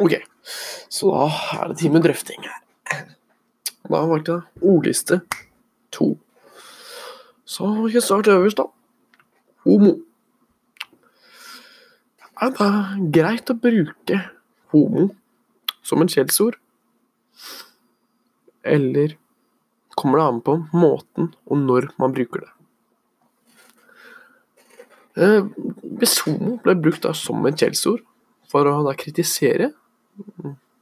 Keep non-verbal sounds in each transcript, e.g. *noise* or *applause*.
Ok, så da er det tid med drøfting her. Da valgte jeg ordliste to. Så vi kan starte øverst, da. Homo. Er det greit å bruke homo som en skjellsord? Eller kommer det an på måten og når man bruker det? Eh, Hvis homo ble brukt da som et skjellsord for å da kritisere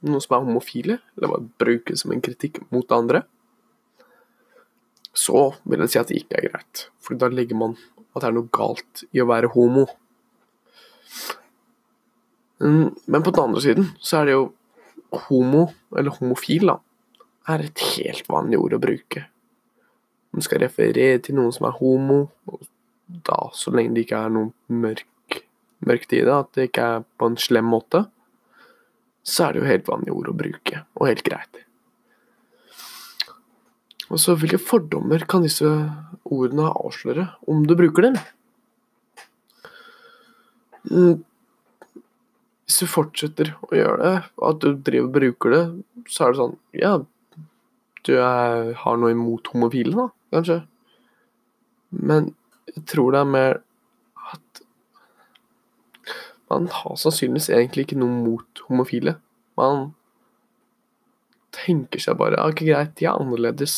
noen som er homofile, eller bare bruke det som en kritikk mot andre, så vil jeg si at det ikke er greit. For da legger man at det er noe galt i å være homo. Mm, Men på den andre siden så er det jo homo, eller homofil, da, er et helt vanlig ord å bruke. Man skal referere til noen som er homo, og da, så lenge det ikke er noe mørk, mørkt i det, at det ikke er på en slem måte, så er det jo helt vanlige ord å bruke, og helt greit. Og så hvilke fordommer kan disse ordene avsløre om du bruker dem? Mm, Hvis du fortsetter å gjøre det, og at du driver og bruker det, så er det sånn Ja, du er, har noe imot homofile, da, kanskje. Men jeg tror det er mer at man har sannsynligvis egentlig ikke noe mot homofile. Man tenker seg bare ja, ok, greit, de er annerledes.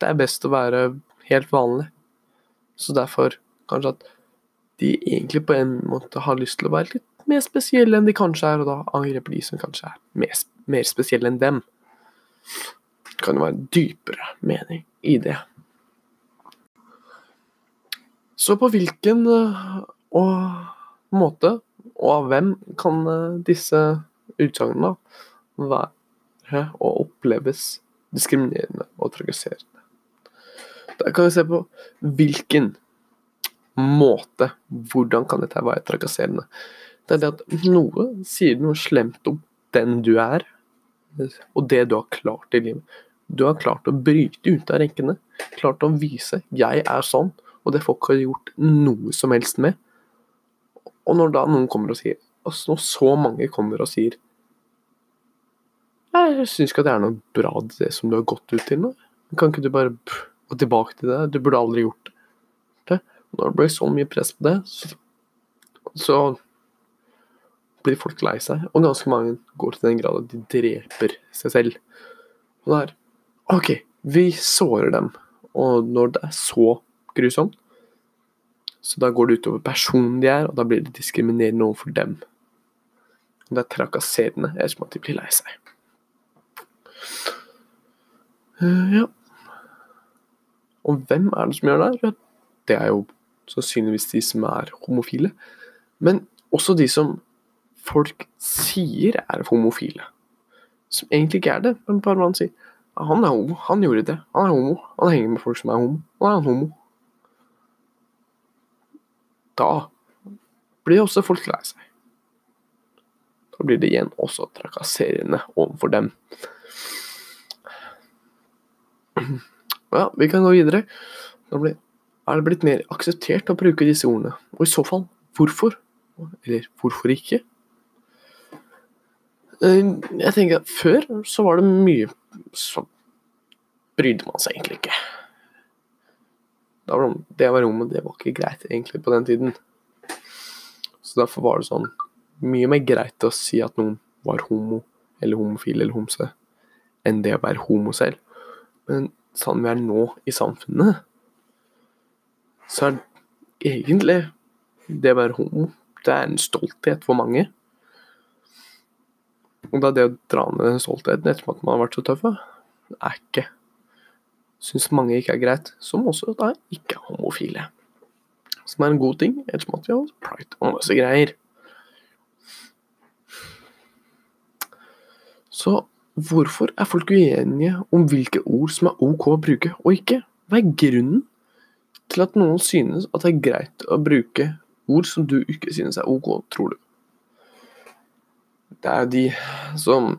Det er best å være helt vanlig. Så derfor kanskje at de egentlig på en måte har lyst til å være litt mer spesielle enn de kanskje er, og da angriper de som kanskje er mer, mer spesielle enn dem. Det kan jo være dypere mening i det. Så på hvilken eh, og måte og av hvem kan eh, disse utsagnene være og oppleves diskriminerende og trakasserende? Der kan vi se på hvilken måte. Hvordan kan dette være trakasserende? Det er det at noe sier noe slemt om den du er, og det du har klart i livet. Du har klart å bryte ut av rekkene. Klart å vise 'jeg er sånn', og det folk har gjort noe som helst med. Og når da noen kommer og sier altså Når så mange kommer og sier Jeg syns ikke at det er noe bra det som du har gått ut til nå. Kan ikke du bare gå tilbake til det? Du burde aldri gjort det. Når det blir så mye press på det, så, så blir folk lei seg. Og ganske mange går til den grad at de dreper seg selv. Og det er OK, vi sårer dem. Og når det er så grusomt, så da går det utover personen de er, og da blir det diskriminerende overfor dem. Og det er trakasserende ettersom at de blir lei seg. Uh, ja. Og hvem er det som gjør det? her? Det er jo sannsynligvis de som er homofile. Men også de som folk sier er homofile. Som egentlig ikke er det, men bare man sier han er homo, han gjorde det, han er homo, han henger med folk som er homo, og er han homo. Da blir også folk lei seg. Da blir det igjen også trakasserende overfor dem. Ja, vi kan gå videre. Da er det blitt mer akseptert å bruke disse ordene? Og i så fall, hvorfor? Eller hvorfor ikke? Eh, Jeg tenker at Før så var det mye Så brydde man seg egentlig ikke. Da var det, det være homo det var ikke greit egentlig på den tiden. Så derfor var det sånn mye mer greit å si at noen var homo, eller homofil eller homse, enn det å være homo selv. Men sånn vi er nå i samfunnet, så er egentlig det å være homo det er en stolthet for mange. Og da det å dra ned den stoltheten Etter at man har vært så tøff, er ikke Syns mange ikke er greit, som også da ikke er homofile. Som er en god ting, ettersom at vi har pride og masse greier. Så hvorfor er folk uenige om hvilke ord som er ok å bruke og ikke? Hva er grunnen til at noen synes at det er greit å bruke ord som du ikke synes er ok, tror du? Det er de som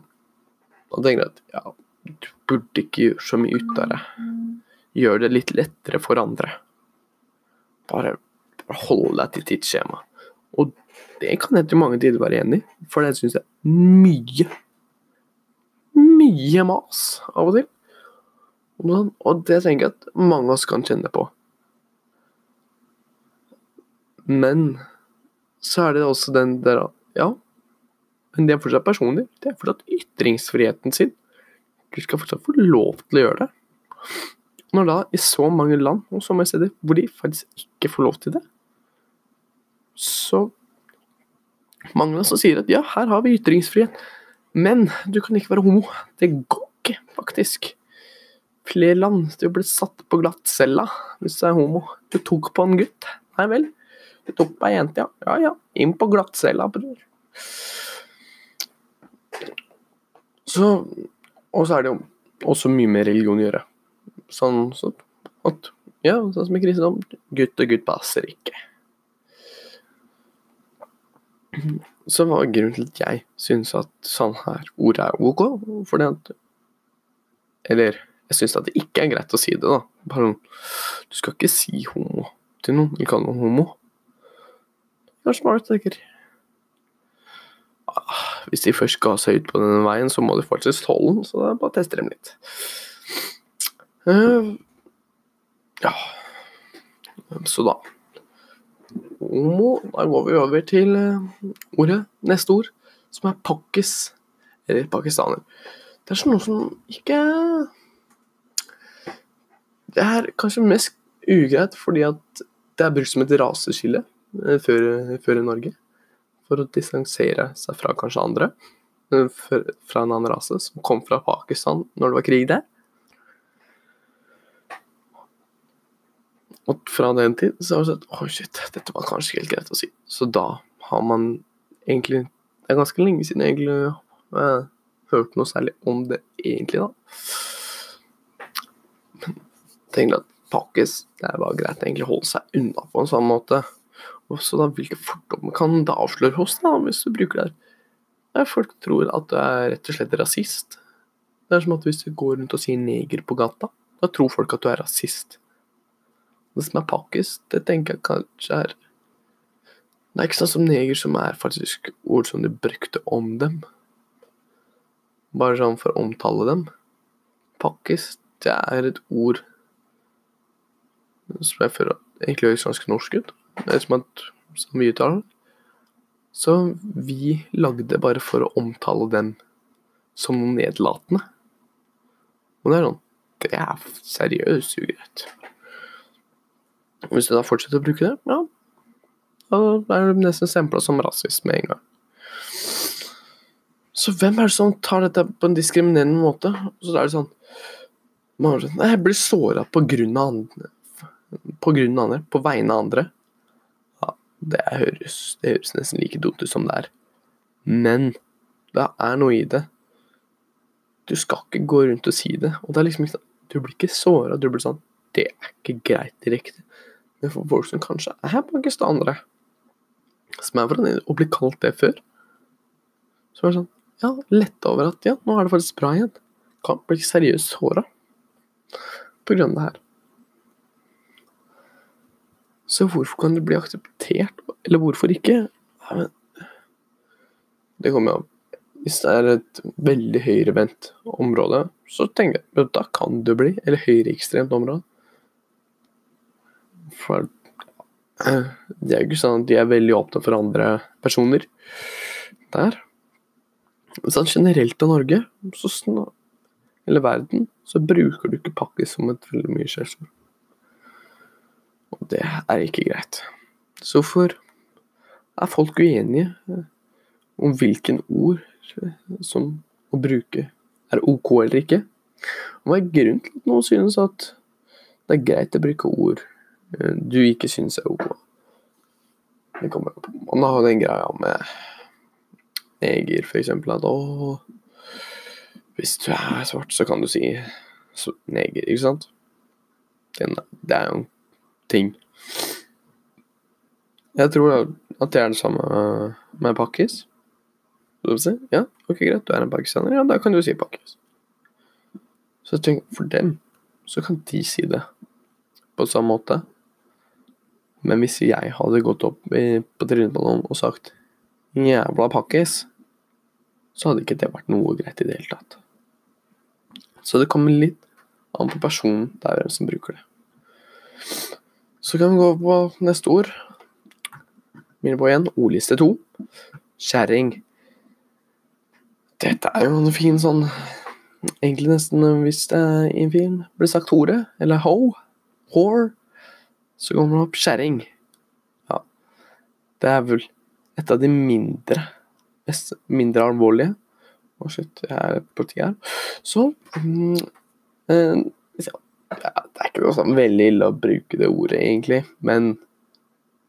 tenker at ja, du burde ikke gjøre så mye ut av det. Gjør det litt lettere for andre. Bare, hold deg til tidsskjema. Og det kan jeg til mange tider være enig i, for det syns jeg er mye Mye mas av og til. Og sånn, det tenker jeg at mange av oss kan kjenne på. Men så er det også den der ja, men det er fortsatt personlig. Det er fortsatt ytringsfriheten sin. Du skal fortsatt få lov til å gjøre det. Når da i så mange land og så mange steder hvor de faktisk ikke får lov til det, så mange som sier at ja, her har vi ytringsfrihet, men du kan ikke være homo. Det går ikke, faktisk. Flere land du ble satt på glattcella hvis du er homo. Du tok på en gutt. Nei vel. Du tok på ei jente, ja. Ja ja, inn på glattcella, bror. Så Og så er det jo også mye med religion å gjøre. Sånn så at Ja, sånn som i kristendom. Gutt og gutt passer ikke. Så hva er grunnen til at jeg syns at sånn her ord er ok? Fordi at Eller jeg syns at det ikke er greit å si det, da. Bare sånn Du skal ikke si homo til noen. Ikke kan noen homo. Det er smart, sikkert. ah, Hvis de først ga seg ut på denne veien, så må de faktisk tåle den, så da bare tester dem litt. Uh, ja Så da Homo Da går vi over til uh, ordet, neste ord, som er pakkis. Eller pakistaner. Det er sånn noe som ikke Det er kanskje mest ugreit fordi at det er brukt som et raseskille eh, før, før, i Norge. For å distansere seg fra kanskje andre. Fra en annen rase som kom fra Pakistan når det var krig der. Og fra den tid så har jeg sett Oi, shit, dette var kanskje helt greit å si. Så da har man egentlig Det er ganske lenge siden jeg egentlig har hørt noe særlig om det egentlig, da. Men tenker at pakkis det var greit å holde seg unna på en sånn måte. Og så da, hvilke fordommer kan det avsløre hos deg, hvis du bruker det? Der folk tror at du er rett og slett rasist. Det er som at hvis du går rundt og sier neger på gata, da tror folk at du er rasist. Det som er pakkis, det tenker jeg kanskje er Det er ikke sånn som neger, som er faktisk ord som de brukte om dem. Bare sånn for å omtale dem. Pakkis, det er et ord som jeg føler egentlig høres ganske norsk ut. Det som at som vi uttaler Så vi lagde bare for å omtale dem som noe nedlatende. Og det er sånn Det er seriøst ugreit. Hvis du da fortsetter å bruke det, ja, da er det nesten stempla som rasist med en gang. Så hvem er det som tar dette på en diskriminerende måte? Så er det sånn Nei, jeg blir såra på grunn av andre. På grunn av andre. På vegne av andre. Det høres, det høres nesten like dumt ut som det er. Men det er noe i det. Du skal ikke gå rundt og si det. Og det er liksom ikke sånn Du blir ikke såra. Du blir sånn Det er ikke greit direkte. Men for folk som kanskje er pakistanere, som er fra Og blir kalt det før, så er det sånn Ja, letta over at ja, nå er det faktisk bra igjen. Kan bli seriøst såra på grunn av det her. Så hvorfor kan det bli akseptert, eller hvorfor ikke? Det kommer jo Hvis det er et veldig høyrevendt område, så tenker jeg at da kan det bli. Eller høyreekstremt område. For det er jo ikke sånn at de er veldig åpne for andre personer der. Sånn generelt av Norge, så eller verden, så bruker du ikke pakkis som et veldig mye skjellsord. Og det er ikke greit. Så hvorfor er folk uenige om hvilken ord som å bruke er ok eller ikke? Hva er grunnen til at noen synes at det er greit å bruke ord du ikke synes er ok. Det kommer på. Man har den greia med neger, eksempel, at å Hvis du er svart, så kan du si neger, ikke sant? det er jo en ting. Jeg tror at det er det samme med pakkis. Ja, ok, greit, du er en pakistaner, ja, da kan du si pakkis. Så jeg tenker, for dem så kan de si det på samme måte. Men hvis jeg hadde gått opp i, på noen og sagt jævla pakkis, så hadde ikke det vært noe greit i det hele tatt. Så det kommer litt an på personen det er hvem som bruker det. Så kan vi gå på neste ord. Begynner på igjen. Ordliste to. Kjerring. Dette er jo en fin sånn Egentlig nesten hvis det er i en film blir sagt hore, eller ho, whore, så kommer det opp kjerring. Ja. Det er vel et av de mindre mindre alvorlige. Å, shit, jeg er politiet her. Så mm, eh, ja, Det er ikke noe sånn veldig ille å bruke det ordet, egentlig, men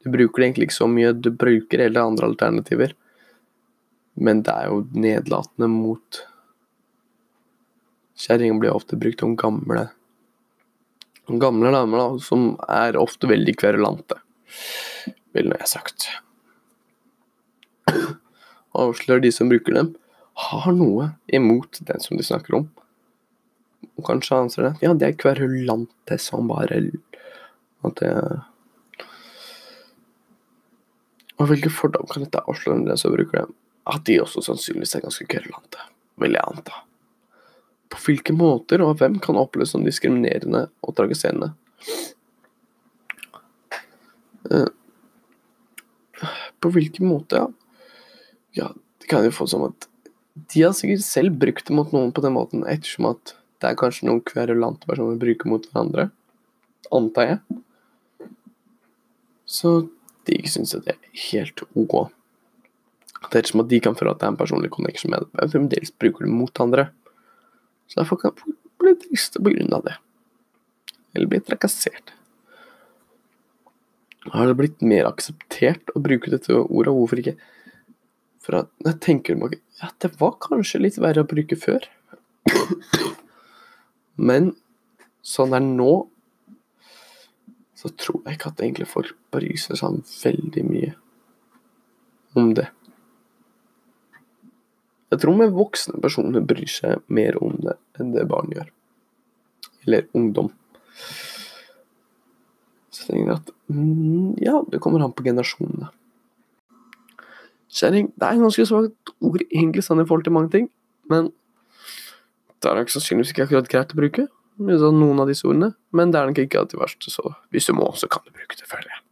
du bruker det egentlig ikke så mye. Du bruker heller andre alternativer. Men det er jo nedlatende mot Kjerring blir ofte brukt om gamle gamle damer, da, som er ofte veldig kverulante, ville jeg sagt. Avslører de som bruker dem, har noe imot den som de snakker om. Og kanskje anser det Ja, det er kverulante som bare At det Og hvilke fordom kan dette avsløre den som bruker dem? At de også sannsynligvis er ganske kverulante, vil jeg anta. På hvilke måter og hvem kan oppleves som diskriminerende og tragiserende? Eh, på hvilken måte, ja? Ja, det kan jo få som at de har sikkert selv brukt det mot noen på den måten, ettersom at det er kanskje noen kverulante personer bruker mot hverandre. Antar jeg. Så de syns at det er helt ok. Det er som at de kan føle at det er en personlig connection med det, men fremdeles bruker det mot andre. Så derfor kan folk bli triste på grunn av det. Eller bli trakassert. Har det blitt mer akseptert å bruke dette ordet? Hvorfor ikke? For at jeg tenker meg ja, det var kanskje litt verre å bruke før. Men sånn det er nå, så tror jeg ikke at egentlig folk bryr seg sånn veldig mye om det. Jeg tror med voksne personer bryr seg mer om det enn det barn gjør. Eller ungdom. Så jeg tenker at mm, ja, det kommer an på generasjonene. Kjerring det er en ganske svakt ord egentlig sånn i forhold til mange ting, men det er nok sannsynligvis ikke akkurat greit å bruke noen av disse ordene, men det er nok ikke alltid verst, så hvis du må, så kan du bruke det, føler jeg.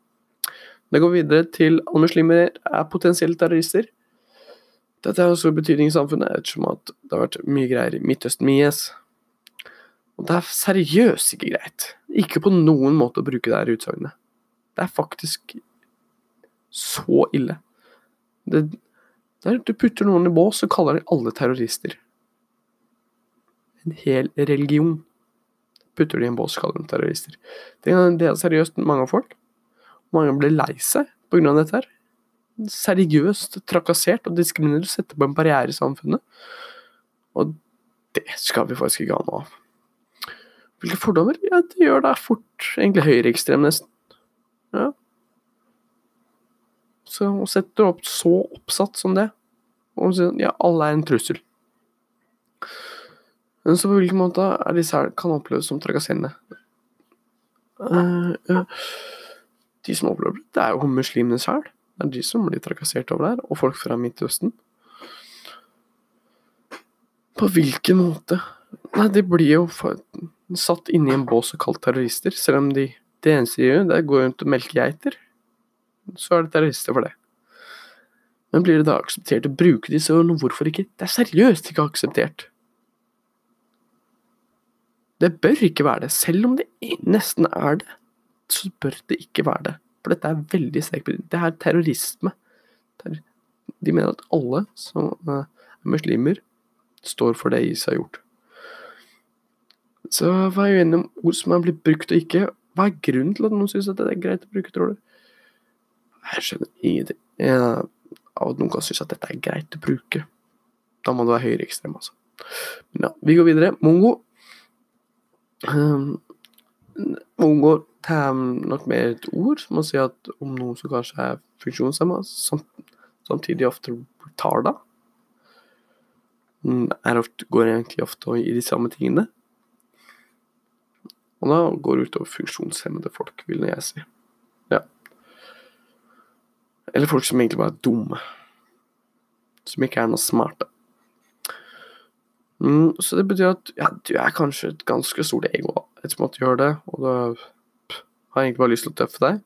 Det går videre til alle muslimer er potensielle terrorister. Dette har stor betydning i samfunnet, ettersom at det har vært mye greier i Midtøsten med IS. Og det er seriøst ikke greit. Ikke på noen måte å bruke det her utsagnet. Det er faktisk så ille. Det, der du putter noen i bås, så kaller de alle terrorister. En hel religion putter de i en bås, kaller dem terrorister. Det, er seriøst mange folk. Mange blir lei seg pga. dette her seriøst trakassert og diskriminert og setter på en barriere i samfunnet. Og det skal vi faktisk ikke ha noe av. Hvilke fordommer? Ja, det gjør deg fort egentlig høyreekstrem, nesten. Ja. Så å sette opp så oppsatt som det, og si ja, alle er en trussel. Men så på hvilken måte er disse her kan oppleves som trakasserende? Uh, ja. de som opplever det, det er jo muslimene sjøl. Det er de som blir trakassert over der, og folk fra Midtøsten. På hvilken måte? Nei, de blir jo satt inne i en bås og kalt terrorister, selv om de det eneste de gjør, det er å gå rundt og melke geiter. Så er det terrorister for det. Men blir det da akseptert å bruke disse ordene? Hvorfor ikke? Det er seriøst ikke akseptert. Det bør ikke være det. Selv om det nesten er det, så bør det ikke være det. For dette er veldig sterkt Det er terrorisme. De mener at alle som er muslimer, står for det IS har gjort. Så hva er uenig om ord som er blitt brukt og ikke? Hva er grunnen til at noen syns det er greit å bruke, tror du? Jeg skjønner ingenting. Av at noen kan synes at dette er greit å bruke. Da må du være høyreekstrem, altså. Men ja, vi går videre. Mongo. Um, mongo det er nok mer et ord som å si at om noen som kanskje er funksjonshemma, samtidig ofte retarda, mm, er ofte, går egentlig ofte i de samme tingene. Og da går det utover funksjonshemmede folk, vil jeg si. Ja. Eller folk som egentlig bare er dumme. som ikke er noe smarte. Mm, så det betyr at ja, du er kanskje et ganske stort ego etter at du gjør det, og da har jeg egentlig bare lyst til å tøffe deg.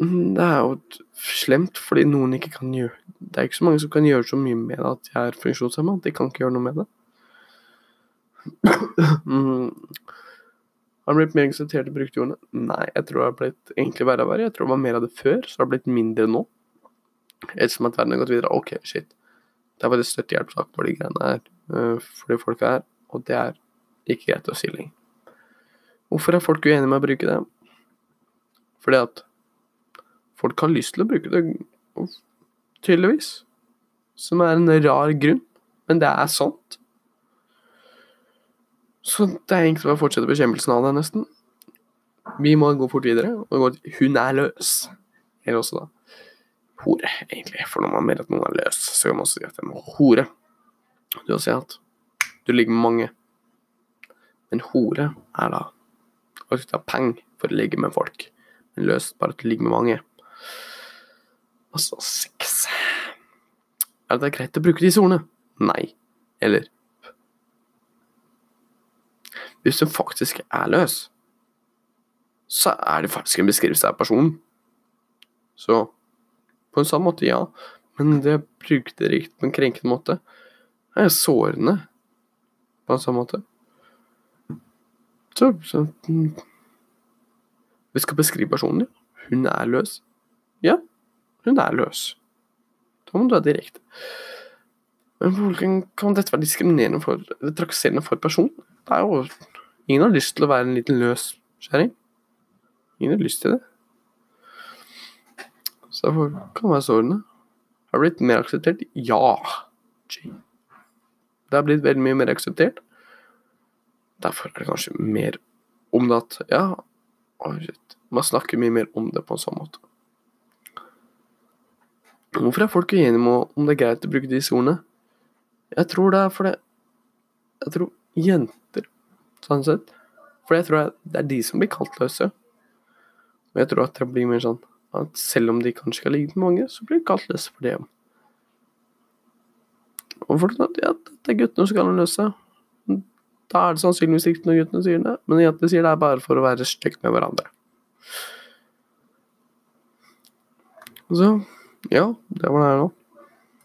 Det er jo slemt fordi noen ikke kan gjøre Det er ikke så mange som kan gjøre så mye med det at jeg er funksjonshemma. De kan ikke gjøre noe med det. *clears throat* Mm. Har du blitt mer akseptert i brukte ordene? Nei, jeg tror det har blitt egentlig verre og verre. Jeg tror det var mer av det før, så det har blitt mindre nå. Ettersom at verden har gått videre. Ok, shit. Det er bare støttehjelpssak for de greiene her, øh, for de folka her, og det er ikke greit å si lenger. Hvorfor er folk uenige med å bruke det? Fordi at folk har lyst til å bruke det, tydeligvis. Som er en rar grunn, men det er sant. Så det er egentlig bare å fortsette bekjempelsen av det, nesten. Vi må gå fort videre og gå til 'hun er løs'. Eller også da hore, egentlig. For når man mener at noen er løs, så kan man også si at de er hore. Du har sagt at du ligger med mange. Men hore er da at du tar penger for å ligge med folk. Men løs bare at du ligger med mange. Altså sex. Er det greit å bruke disse ordene? Nei. Eller Hvis du faktisk er løs, så er det faktisk en beskrivelse av personen. Så på en sånn måte, ja. Men det brukte riktig på en krenkende måte. Det er sårende på en sånn måte. Så, så mm. Vi skal beskrive personen, ja. Hun er løs. Ja, hun er løs. Da må du være direkte. Men hvordan kan dette være diskriminerende for trakasserende for personen? Det er jo Ingen har lyst til å være en liten løs kjerring. Ingen har lyst til det. Så derfor kan være sårende. Har det blitt mer akseptert? Ja. Det har blitt veldig mye mer akseptert. Derfor er det kanskje mer om det at Ja, man snakker mye mer om det på en sånn måte. Hvorfor er folk uenige med om det er greit å bruke disse ordene? Jeg tror det er fordi Jeg tror jenter, sånn sett For jeg tror det er de som blir kalt løse. Og jeg tror at det blir mer sånn at selv om de kanskje har ligget med mange, så blir det kalt løs for dem. Og for at ja, det er guttene som kan løse. Da er det sannsynligvis ikke når guttene sier det, men jentene sier det er bare for å være stygt med hverandre. Så ja, det var det her nå.